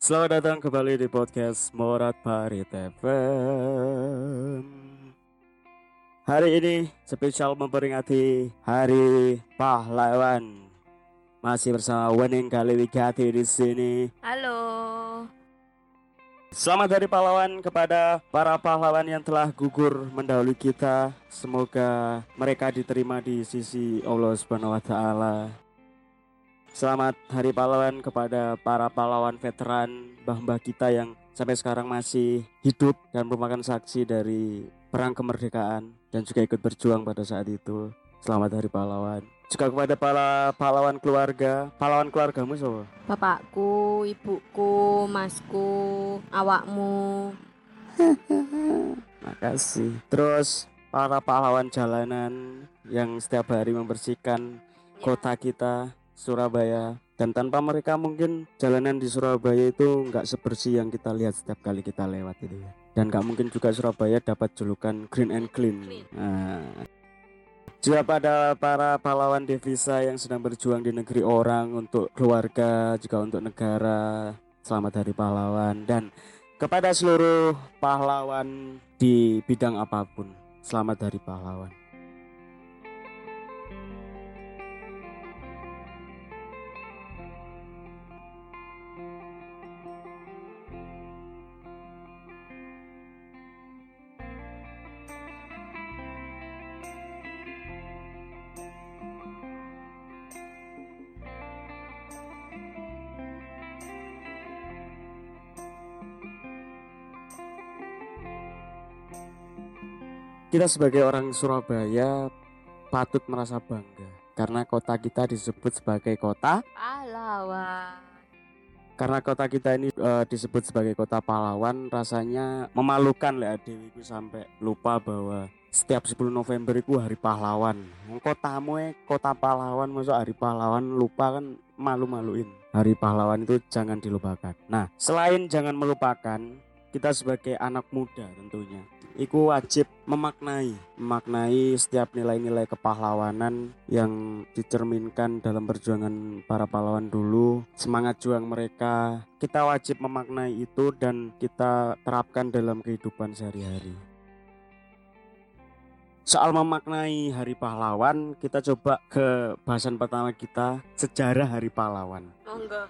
Selamat datang kembali di podcast Morat Parit FM. Hari ini spesial memperingati Hari Pahlawan. Masih bersama Wening Kali Wigati di sini. Halo. Selamat Hari Pahlawan kepada para pahlawan yang telah gugur mendahului kita. Semoga mereka diterima di sisi Allah Subhanahu wa taala. Selamat Hari Pahlawan kepada para pahlawan veteran mbah-mbah kita yang sampai sekarang masih hidup dan merupakan saksi dari perang kemerdekaan dan juga ikut berjuang pada saat itu. Selamat Hari Pahlawan. Juga kepada para pahlawan keluarga, pahlawan keluargamu siapa? Bapakku, ibuku, masku, awakmu. Makasih. Terus para pahlawan jalanan yang setiap hari membersihkan kota kita, Surabaya. Dan tanpa mereka mungkin jalanan di Surabaya itu nggak sebersih yang kita lihat setiap kali kita lewat itu ya. Dan nggak mungkin juga Surabaya dapat julukan green and clean. Nah, juga pada para pahlawan devisa yang sedang berjuang di negeri orang untuk keluarga, juga untuk negara. Selamat Hari Pahlawan dan kepada seluruh pahlawan di bidang apa pun. Selamat Hari Pahlawan. Kita sebagai orang Surabaya patut merasa bangga karena kota kita disebut sebagai kota Pahlawan. karena kota kita ini eh, disebut sebagai kota pahlawan rasanya memalukan lah Dewi. Ku sampai lupa bahwa setiap 10 November itu hari pahlawan kotamu eh kota pahlawan masuk hari pahlawan lupa kan malu-maluin. Hari pahlawan itu jangan dilupakan. Nah selain jangan melupakan kita sebagai anak muda tentunya Iku wajib memaknai, memaknai setiap nilai-nilai kepahlawanan yang dicerminkan dalam perjuangan para pahlawan dulu, semangat juang mereka. Kita wajib memaknai itu dan kita terapkan dalam kehidupan sehari-hari. Soal memaknai Hari Pahlawan, kita coba ke bahasan pertama kita, sejarah Hari Pahlawan. Monggo.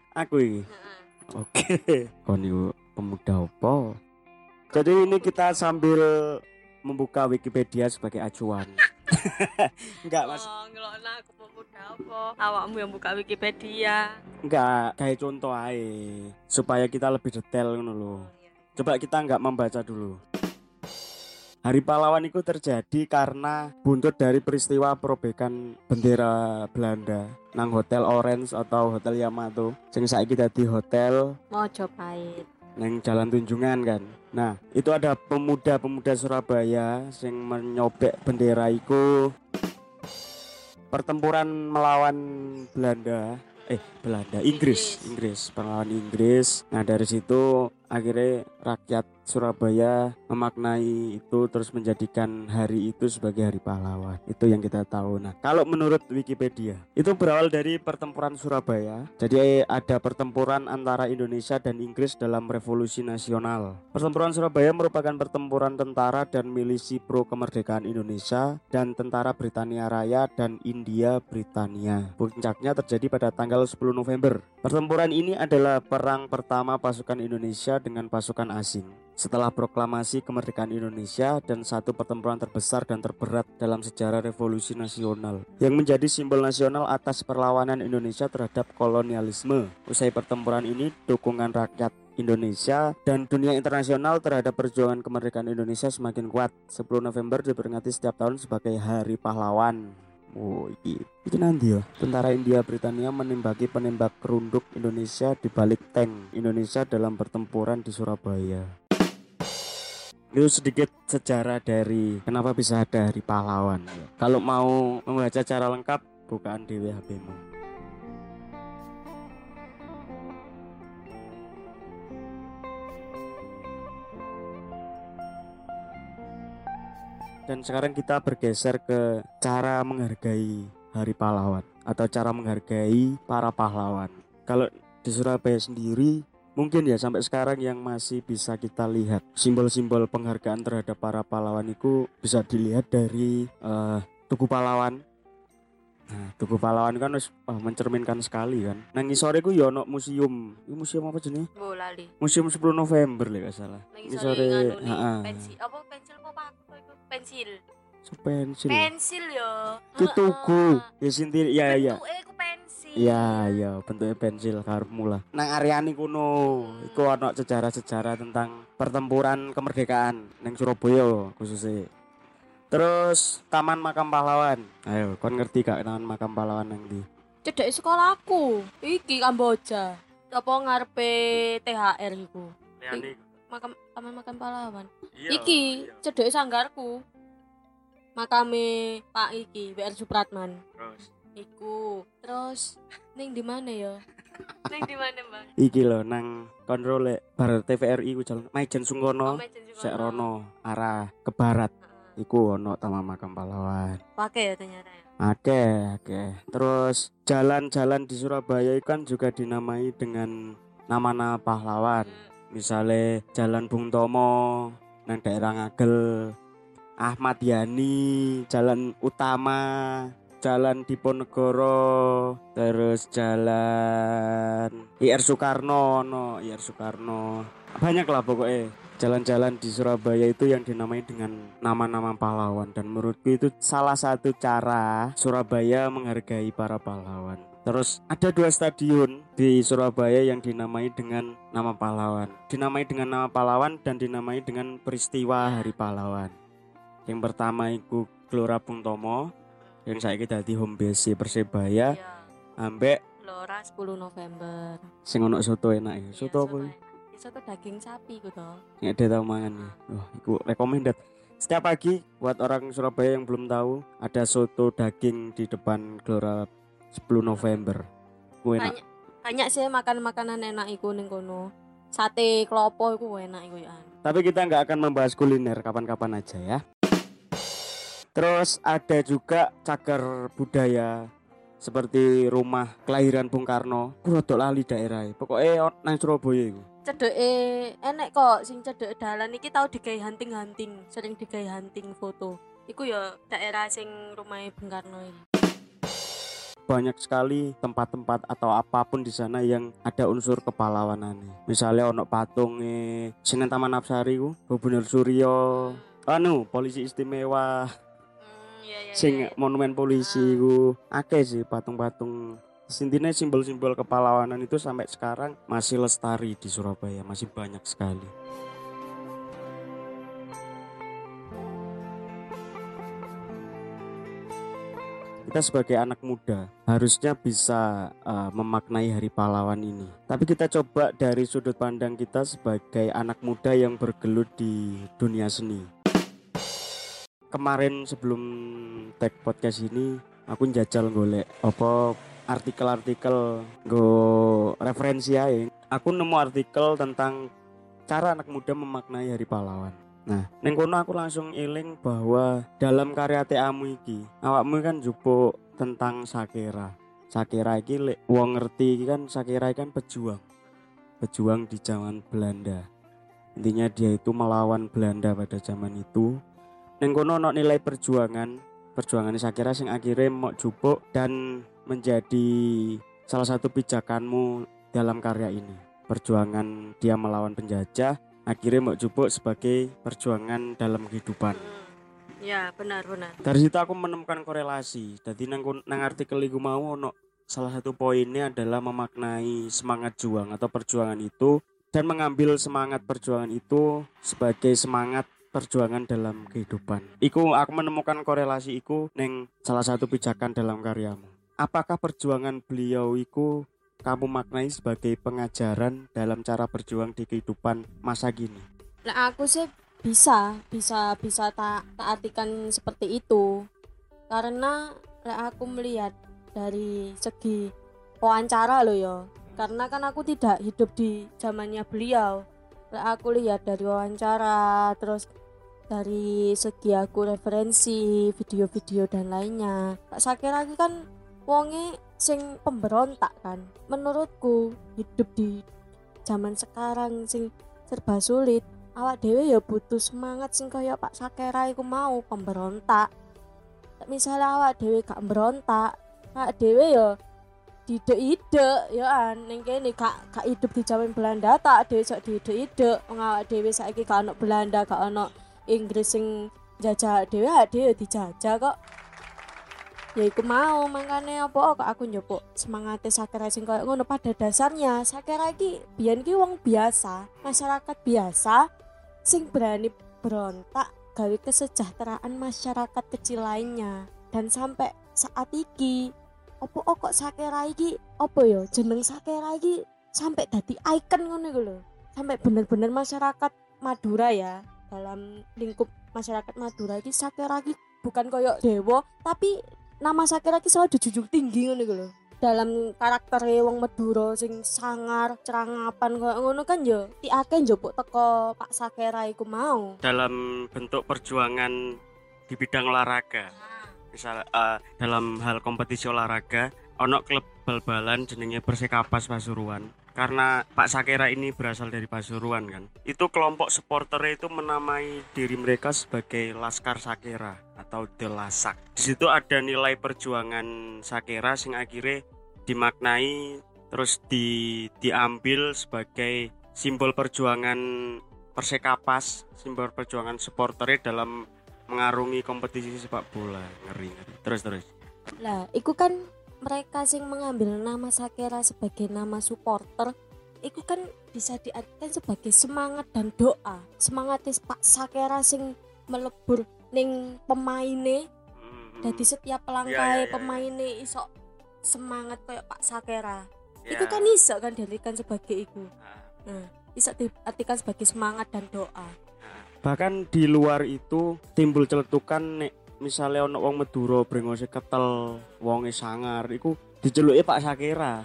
Aku ini. Oke. Kon iku pemuda apa? Jadi ini kita sambil membuka Wikipedia sebagai acuan. enggak, Mas. Oh, ngelokna aku pemuda apa? Awakmu yang buka Wikipedia. Enggak, kayak contoh aja supaya kita lebih detail ngono lho. Coba kita enggak membaca dulu. Hari Pahlawan itu terjadi karena buntut dari peristiwa perobekan bendera Belanda nang Hotel Orange atau Hotel Yamato. Sing saiki dadi hotel Mojopahit. neng Jalan Tunjungan kan. Nah, itu ada pemuda-pemuda Surabaya yang menyobek bendera itu pertempuran melawan Belanda. Eh, Belanda, Inggris, Inggris, melawan Inggris. Nah, dari situ akhirnya rakyat Surabaya memaknai itu terus menjadikan hari itu sebagai hari pahlawan. Itu yang kita tahu. Nah, kalau menurut Wikipedia, itu berawal dari pertempuran Surabaya. Jadi ada pertempuran antara Indonesia dan Inggris dalam revolusi nasional. Pertempuran Surabaya merupakan pertempuran tentara dan milisi pro kemerdekaan Indonesia dan tentara Britania Raya dan India Britania. Puncaknya terjadi pada tanggal 10 November. Pertempuran ini adalah perang pertama pasukan Indonesia dengan pasukan asing. Setelah proklamasi kemerdekaan Indonesia dan satu pertempuran terbesar dan terberat dalam sejarah revolusi nasional yang menjadi simbol nasional atas perlawanan Indonesia terhadap kolonialisme. Usai pertempuran ini, dukungan rakyat Indonesia dan dunia internasional terhadap perjuangan kemerdekaan Indonesia semakin kuat. 10 November diperingati setiap tahun sebagai Hari Pahlawan. Oh, iki, iki nanti ya. Tentara India Britania menembaki penembak kerunduk Indonesia di balik tank Indonesia dalam pertempuran di Surabaya. Itu sedikit sejarah dari kenapa bisa ada hari pahlawan. Kalau mau membaca cara lengkap, bukaan di WHP-mu. Dan sekarang kita bergeser ke cara menghargai Hari Pahlawan atau cara menghargai para pahlawan. Kalau di Surabaya sendiri mungkin ya sampai sekarang yang masih bisa kita lihat simbol-simbol penghargaan terhadap para pahlawan itu bisa dilihat dari eh, Tugu Pahlawan. Nah, Tugu Pahlawan kan wis, wah, mencerminkan sekali kan. Nang sore ku ya ono museum. Ini museum apa jenis? Bu lali. Museum 10 November lek salah. Ini sore sore, heeh. pensil apa pensil apa? Pensil. So, pensil. Pensil yo. Itu tugu. Ya sinti ya ya. Pensil. Iya, iya, bentuknya pensil karepmu lah. Nang areane kuno, iku ono sejarah-sejarah tentang pertempuran kemerdekaan nang Surabaya khususnya. Terus Taman Makam Pahlawan. Ayo, kon ngerti gak Taman Makam Pahlawan nang ndi? Cedek sekolahku. Iki Kamboja. Apa ngarepe THR iku? Makam taman makam pahlawan. Iya, iki cedek sanggarku. Makame Pak iki WR Supratman. Terus Iku. Terus ning di mana ya? ning di mana, Bang? iki lho nang kontrol lek bar TVRI ku jalan Maijen Sungkono. Juga. Sek rono arah ke barat iku ono Taman Makam Pahlawan. Pakai ya ternyata ya. Oke, oke. Terus jalan-jalan di Surabaya kan juga dinamai dengan nama-nama pahlawan. Misalnya Jalan Bung Tomo, nang daerah Ngagel, Ahmad Yani, Jalan Utama, Jalan Diponegoro, terus Jalan IR Soekarno, no IR Soekarno. Banyak lah pokoknya jalan-jalan di Surabaya itu yang dinamai dengan nama-nama pahlawan dan menurutku itu salah satu cara Surabaya menghargai para pahlawan. Terus ada dua stadion di Surabaya yang dinamai dengan nama pahlawan. Dinamai dengan nama pahlawan dan dinamai dengan peristiwa Hari Pahlawan. Yang pertama itu Gelora Bung Tomo yang saya dadi home base Persebaya Iya. ambek Lora 10 November. sing ono soto enak ya. Iya, Soto apa? ya? enak. Ya, Soto daging sapi ku toh. Nggak ada tahu mangan ya. Wah, itu recommended. Setiap pagi buat orang Surabaya yang belum tahu ada soto daging di depan Gelora 10 November. Gue enak. Banyak banyak sih makan makanan enak iku ning kono. Sate klopo iku enak iku ya. Tapi kita nggak akan membahas kuliner kapan-kapan aja ya. Terus ada juga cagar budaya seperti rumah kelahiran Bung Karno. Rodok lali daerah. Pokoknya nang Surabaya itu. Cedeke enek kok sing cedek dalan iki tau digawe hunting-hunting, sering digawe hunting foto. Iku ya daerah sing rumahnya Bung Karno iki. Banyak sekali tempat-tempat atau apa pun di sana yang ada unsur kepahlawanan misalnya ono patungnya Senen Taman Apsari ku Gubernur Suryo. Anu polisi istimewa. Hmm, iya iya. sing iya. monumen polisi ku. Akeh sih patung-patung. Intinya simbol-simbol kepahlawanan itu sampai sekarang masih lestari di Surabaya masih banyak sekali kita sebagai anak muda harusnya bisa uh, memaknai hari pahlawan ini. Tapi kita coba dari sudut pandang kita sebagai anak muda yang bergelut di dunia seni. Kemarin sebelum tag podcast ini aku njajal golek apa artikel-artikel go referensi aja. Aku nemu artikel tentang cara anak muda memaknai hari pahlawan. Nah, neng kono aku langsung eling bahwa dalam karya TAmu iki, awakmu kan jupuk tentang Sakera. Sakera iki lek wong ngerti iki kan Sakera iki kan pejuang. Pejuang di zaman Belanda. Intinya dia itu melawan Belanda pada zaman itu. Neng kono ono nilai perjuangan, perjuangan Sakera sing akhirnya mau jupuk dan menjadi salah satu pijakanmu dalam karya ini. Perjuangan dia melawan penjajah akhirnya mau jupuk sebagai perjuangan dalam kehidupan. Hmm. Ya, benar benar. Dari situ aku menemukan korelasi. Jadi nang nang artikel iku mau ono salah satu poinnya adalah memaknai semangat juang atau perjuangan itu dan mengambil semangat perjuangan itu sebagai semangat perjuangan dalam kehidupan. Iku aku menemukan korelasi iku neng salah satu pijakan dalam karyamu. Apakah perjuangan beliau iku kamu maknai sebagai pengajaran dalam cara berjuang di kehidupan masa kini? Nah, aku sih bisa, bisa, bisa tak artikan seperti itu. Karena lah aku melihat dari segi wawancara loh ya. Karena kan aku tidak hidup di zamannya beliau. Lah aku lihat dari wawancara terus dari segi aku referensi video-video dan lainnya Pak Sakira iki kan wonge sing pemberontak kan. Menurutku hidup di zaman sekarang sing serba sulit awak dewe ya butuh semangat sing kaya Pak Sakera iku mau pemberontak. Misalnya awak dewe gak berontak awak dewe ya ide-ide ya an ning kene gak gak hidup di zaman Belanda tak dhewe sok ide-ide wong awak dhewe saiki gak ono Belanda gak ono Inggris sing jajah dhewe dhewe dijajah kok ya iku mau makanya apa? Kok aku njupuk semangatnya sakera sing koyo ngono. Pada dasarnya sakera iki biyen ki wong biasa masyarakat biasa sing berani berontak gawe kesejahteraan masyarakat kecil lainnya. Dan sampai saat iki opo kok sakera iki opo yo jeneng sakera iki sampai dadi icon ngono iku lho. Sampai bener-bener masyarakat Madura ya dalam lingkup masyarakat Madura iki sakera iki bukan koyo dewa tapi nama sakera iki selalu dijunjung tinggi ngono lho. Dalam karakter wong Madura sing sangar cerangapan koyo ngono kan yo tiake njupuk teko Pak Sakera iku mau. Dalam bentuk perjuangan di bidang olahraga. Misal uh, dalam hal kompetisi olahraga ono klub bal-balan jenenge Persekapas Pasuruan karena Pak Sakera ini berasal dari Pasuruan kan? Itu kelompok supporter itu menamai diri mereka sebagai Laskar Sakera atau The Lasak. Di situ ada nilai perjuangan Sakera sing akhirnya dimaknai terus di diambil sebagai simbol perjuangan Persekapas simbol perjuangan supporternya dalam mengarungi kompetisi sepak bola. Ngeri, terus terus. Lah iku kan mereka sing mengambil nama Sakera sebagai nama supporter iku kan bisa diartikan sebagai semangat dan doa. Semangat Pak Sakera sing melebur ning pemaine. Hmm, jadi setiap Iya, langkah iya, iya. pemaine iso semangat kayak Pak Sakera. Ya. iku kan iso kan diartikan sebagai iku. Nah, nah iso diartikan sebagai semangat dan doa. Bahkan di luar itu timbul celetukan nek misalnya ono wong Madura brengose ketel wonge sangar iku diceluki Pak Sakera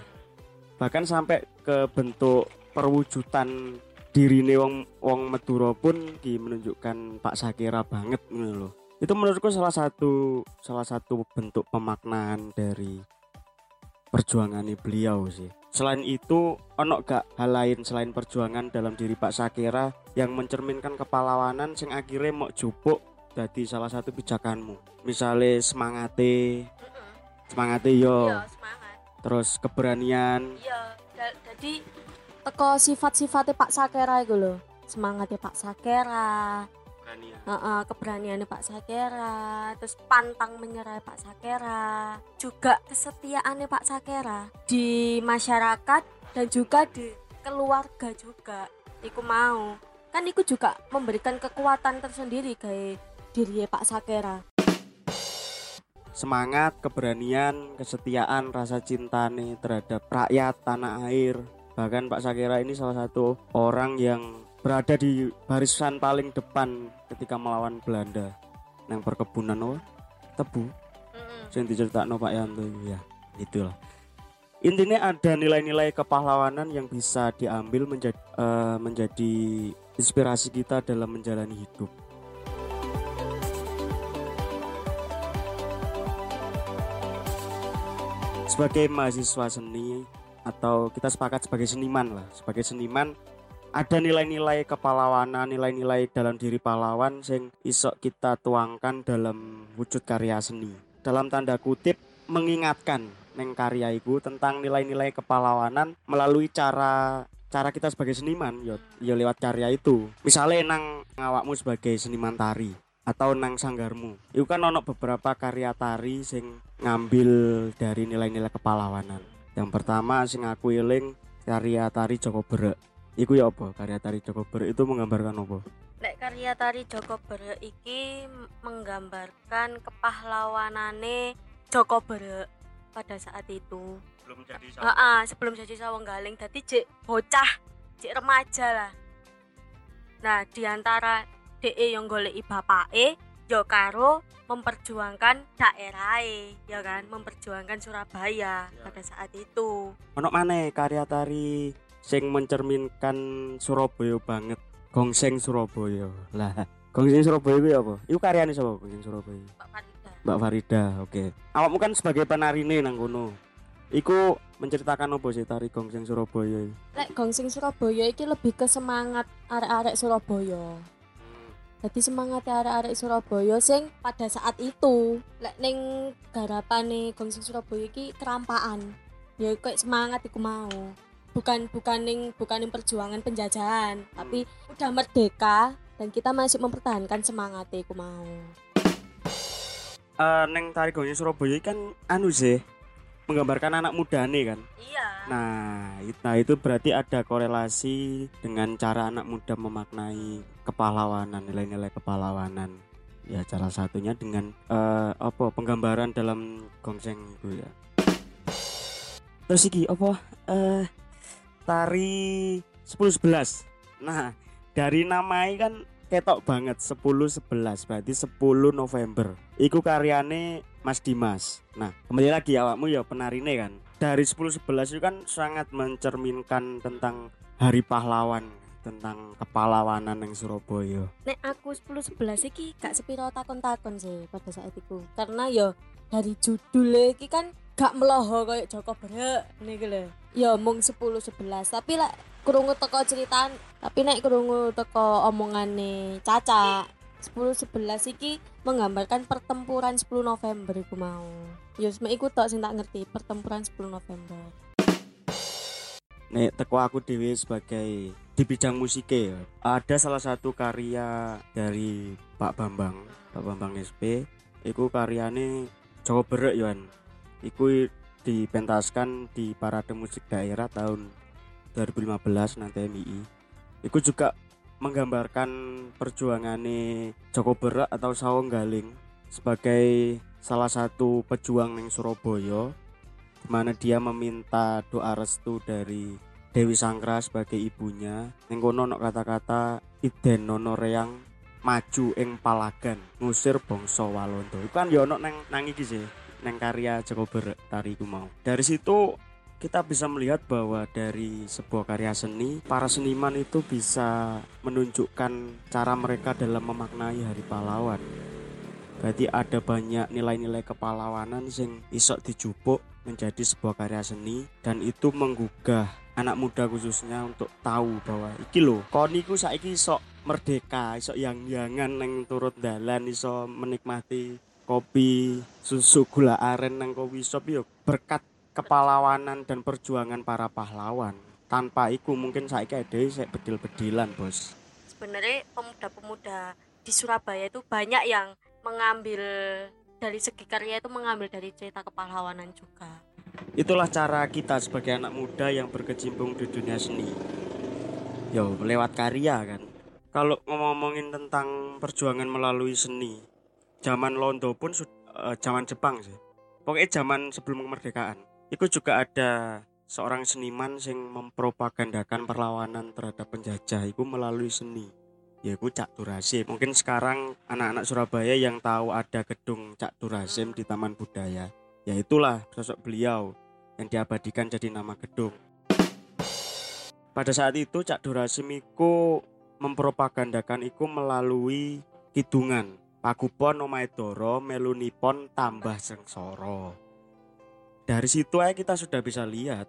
bahkan sampai ke bentuk perwujudan dirine wong wong Madura pun di menunjukkan Pak Sakera banget ngono itu menurutku salah satu salah satu bentuk pemaknaan dari perjuangan beliau sih. Selain itu ono gak hal lain selain perjuangan dalam diri Pak Sakera yang mencerminkan kepahlawanan sing akhirnya mau jupuk jadi salah satu pijakanmu. Misalnya semangate semangate yo. Iya semangat. Terus keberanian. Iya jadi teko sifat-sifatnya Pak Sakera itu loh semangatnya Pak Sakera. Keberanian. Heeh, keberaniannya Pak Sakera, terus pantang menyerah Pak Sakera, juga kesetiaannya Pak Sakera. Di masyarakat dan juga di keluarga juga. Iku mau, kan iku juga memberikan kekuatan tersendiri kayak diri Pak Sakera. semangat keberanian kesetiaan rasa cinta nih terhadap rakyat tanah air. Bahkan Pak Sakera ini salah satu orang yang berada di barisan paling depan ketika melawan Belanda. Yang perkebunan oh, tebu. Yang diceritakno Pak Yanto ya itulah. Intinya ada nilai-nilai kepahlawanan yang bisa diambil menjadi eh, menjadi inspirasi kita dalam menjalani hidup sebagai mahasiswa seni atau kita sepakat sebagai seniman lah. Sebagai seniman ada nilai-nilai kepahlawanan nilai-nilai dalam diri pahlawan sing isok kita tuangkan dalam wujud karya seni. Dalam tanda kutip mengingatkan neng karya iku tentang nilai-nilai kepahlawanan melalui cara cara kita sebagai seniman yo yo lewat karya itu. Misalnya nang ngawakmu sebagai seniman tari atau nang sanggarmu. Itu kan ono beberapa karya tari sing ngambil dari nilai-nilai kepahlawanan. Yang pertama sing aku eling karya tari Joko Berek. Iku ya apa? Karya tari Joko Berek itu menggambarkan apa? Nek karya tari Joko Berek iki menggambarkan kepahlawanane Joko Berek pada saat itu. belum jadi Heeh, sebelum jadi sawang galing. Dadi cek bocah, cek remaja lah. Nah, di antara DE yang goleki bapake yo karo memperjuangkan daerahe, ya kan, memperjuangkan Surabaya Ya. pada saat itu. ono mana karya tari sing mencerminkan Surabaya banget gongseng Surabaya lah Gongseng Surabaya itu apa? Iku karyane sapa Gongseng Surabaya? Pak Farida Mbak Farida, oke. Awakmu kan sebagai penarine nang kono. Iku menceritakan apa sih tari Gongseng Surabaya? iki? lek gongsing Surabaya iki lebih ke semangat arek-arek Surabaya jadi semangat arek-arek Surabaya sing pada saat itu lek ning garapane gongsing Surabaya iki kerampaan. Ya kayak semangat iku mau. Bukan bukan ning bukan ning perjuangan penjajahan tapi udah merdeka dan kita masih mempertahankan semangat iku mau. Eh neng tari Gongseng Surabaya kan anu sih menggambarkan anak muda nih kan. iya Nah, it- nah itu berarti ada korelasi dengan cara anak muda memaknai kepahlawanan, nilai-nilai kepahlawanan. Ya, salah satunya dengan eh, apa penggambaran dalam gongseng itu ya. Terus iki apa eh tari 10 11. Nah, dari namai kan ketok banget 10 11 berarti 10 November. Iku karyane Mas Dimas. Nah, kembali lagi awakmu ya penarine kan. Dari 10 11 itu kan sangat mencerminkan tentang Hari Pahlawan, tentang kepahlawanan yang Surabaya. nek aku 10 11 iki gak sepiro takon-takon sih pada saat itu karena yo dari judul iki kan gak meloho kayak Joko Berek nih lho ya mung 10 11 tapi lah krungu teko ceritaan tapi nek krungu teko omongane Caca 10 11 iki menggambarkan pertempuran 10 November iku mau ya semek iku tok sing tak ngerti pertempuran 10 November Nek teko aku dewe sebagai di bidang musike ya. Ada salah satu karya dari Pak Bambang, Pak Bambang SP. Iku karyane Jawa Berek Yohan. Iku dipentaskan di Parade Musik Daerah tahun 2015 nanti MII. Iku juga menggambarkan perjuangane Joko Berek atau Sawong Galing sebagai salah satu pejuang ning Surabaya di dia meminta doa restu dari Dewi Sanggra sebagai ibunya. Ning kono ono kata-kata Iden nono reyang maju ing palagan ngusir bangsa Walanda. Iku kan ya ono nang nang sih, nang karya Joko Berek tari iku mau. Dari situ kita bisa melihat bahwa dari sebuah karya seni, para seniman itu bisa menunjukkan cara mereka dalam memaknai Hari Pahlawan. Berarti ada banyak nilai-nilai kepahlawanan sing isok dijupuk menjadi sebuah karya seni dan itu menggugah anak muda khususnya untuk tahu bahwa iki lho kon iku saiki iso merdeka iso yang-yangan neng turut dalan iso menikmati kopi susu gula aren nang kopi shop yo berkat kepahlawanan dan perjuangan para pahlawan tanpa iku mungkin saiki ada saya bedil-bedilan bos sebenarnya pemuda-pemuda di Surabaya itu banyak yang mengambil dari segi karya itu mengambil dari cerita kepahlawanan juga. Itulah cara kita sebagai anak muda yang berkecimpung di dunia seni. Yo, lewat karya kan. Kalau ngomongin tentang perjuangan melalui seni, zaman Londo pun eh, zaman Jepang sih. Pokoknya zaman sebelum kemerdekaan. Itu juga ada seorang seniman yang mempropagandakan perlawanan terhadap penjajah itu melalui seni. Yaitu Cak Durasim. Mungkin sekarang anak-anak Surabaya yang tahu ada gedung Cak Durasim di Taman Budaya ya itulah sosok beliau yang diabadikan jadi nama gedung. Pada saat itu Cak Durasim iku mempropagandakan iku melalui kidungan. Pagupon Omaedoro melunipon tambah sengsara. Dari situ aja kita sudah bisa lihat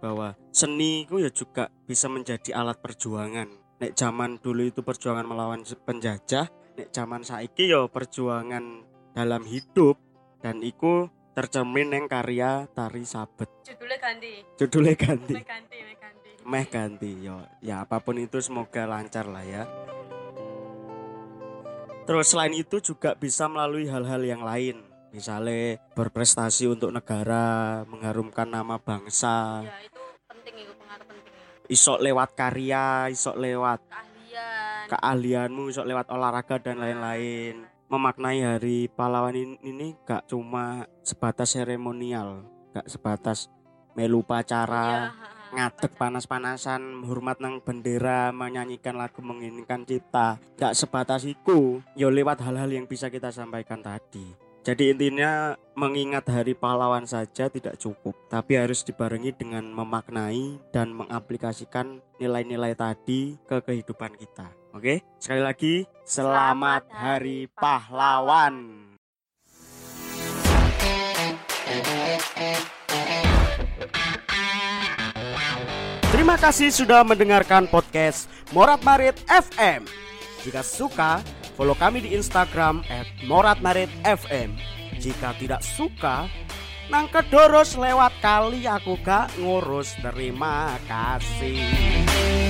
bahwa seni itu ya juga bisa menjadi alat perjuangan. Nek zaman dulu itu perjuangan melawan penjajah, nek zaman saiki ya perjuangan dalam hidup dan iku tercermin yang karya tari sabet Judulnya ganti. judulnya ganti ganti, ganti. meh ganti yo ya apa pun itu semoga lancar lah ya terus selain itu juga bisa melalui hal-hal yang lain misalnya berprestasi untuk negara mengharumkan nama bangsa. Ya itu penting itu pengaruh penting. isok lewat karya isok lewat Keahlian. keahlianmu isok lewat olahraga dan lain-lain. Memaknai hari pahlawan ini, gak cuma sebatas seremonial gak sebatas melu pacara ngadeg panas-panasan hormat nang bendera menyanyikan lagu menginginkan cipta. Gak sebatas iku yo lewat hal-hal yang bisa kita sampaikan tadi Jadi intinya mengingat hari pahlawan saja tidak cukup, tapi harus dibarengi dengan memaknai dan mengaplikasikan nilai-nilai tadi ke kehidupan kita. Oke, sekali lagi selamat, Selamat hari Hari pahlawan. Terima kasih sudah mendengarkan podcast Morat Marit FM. Jika suka, follow kami di Instagram @moratmaritfm. Jika tidak suka, nang kedoros lewat kali aku gak ngurus. Terima kasih.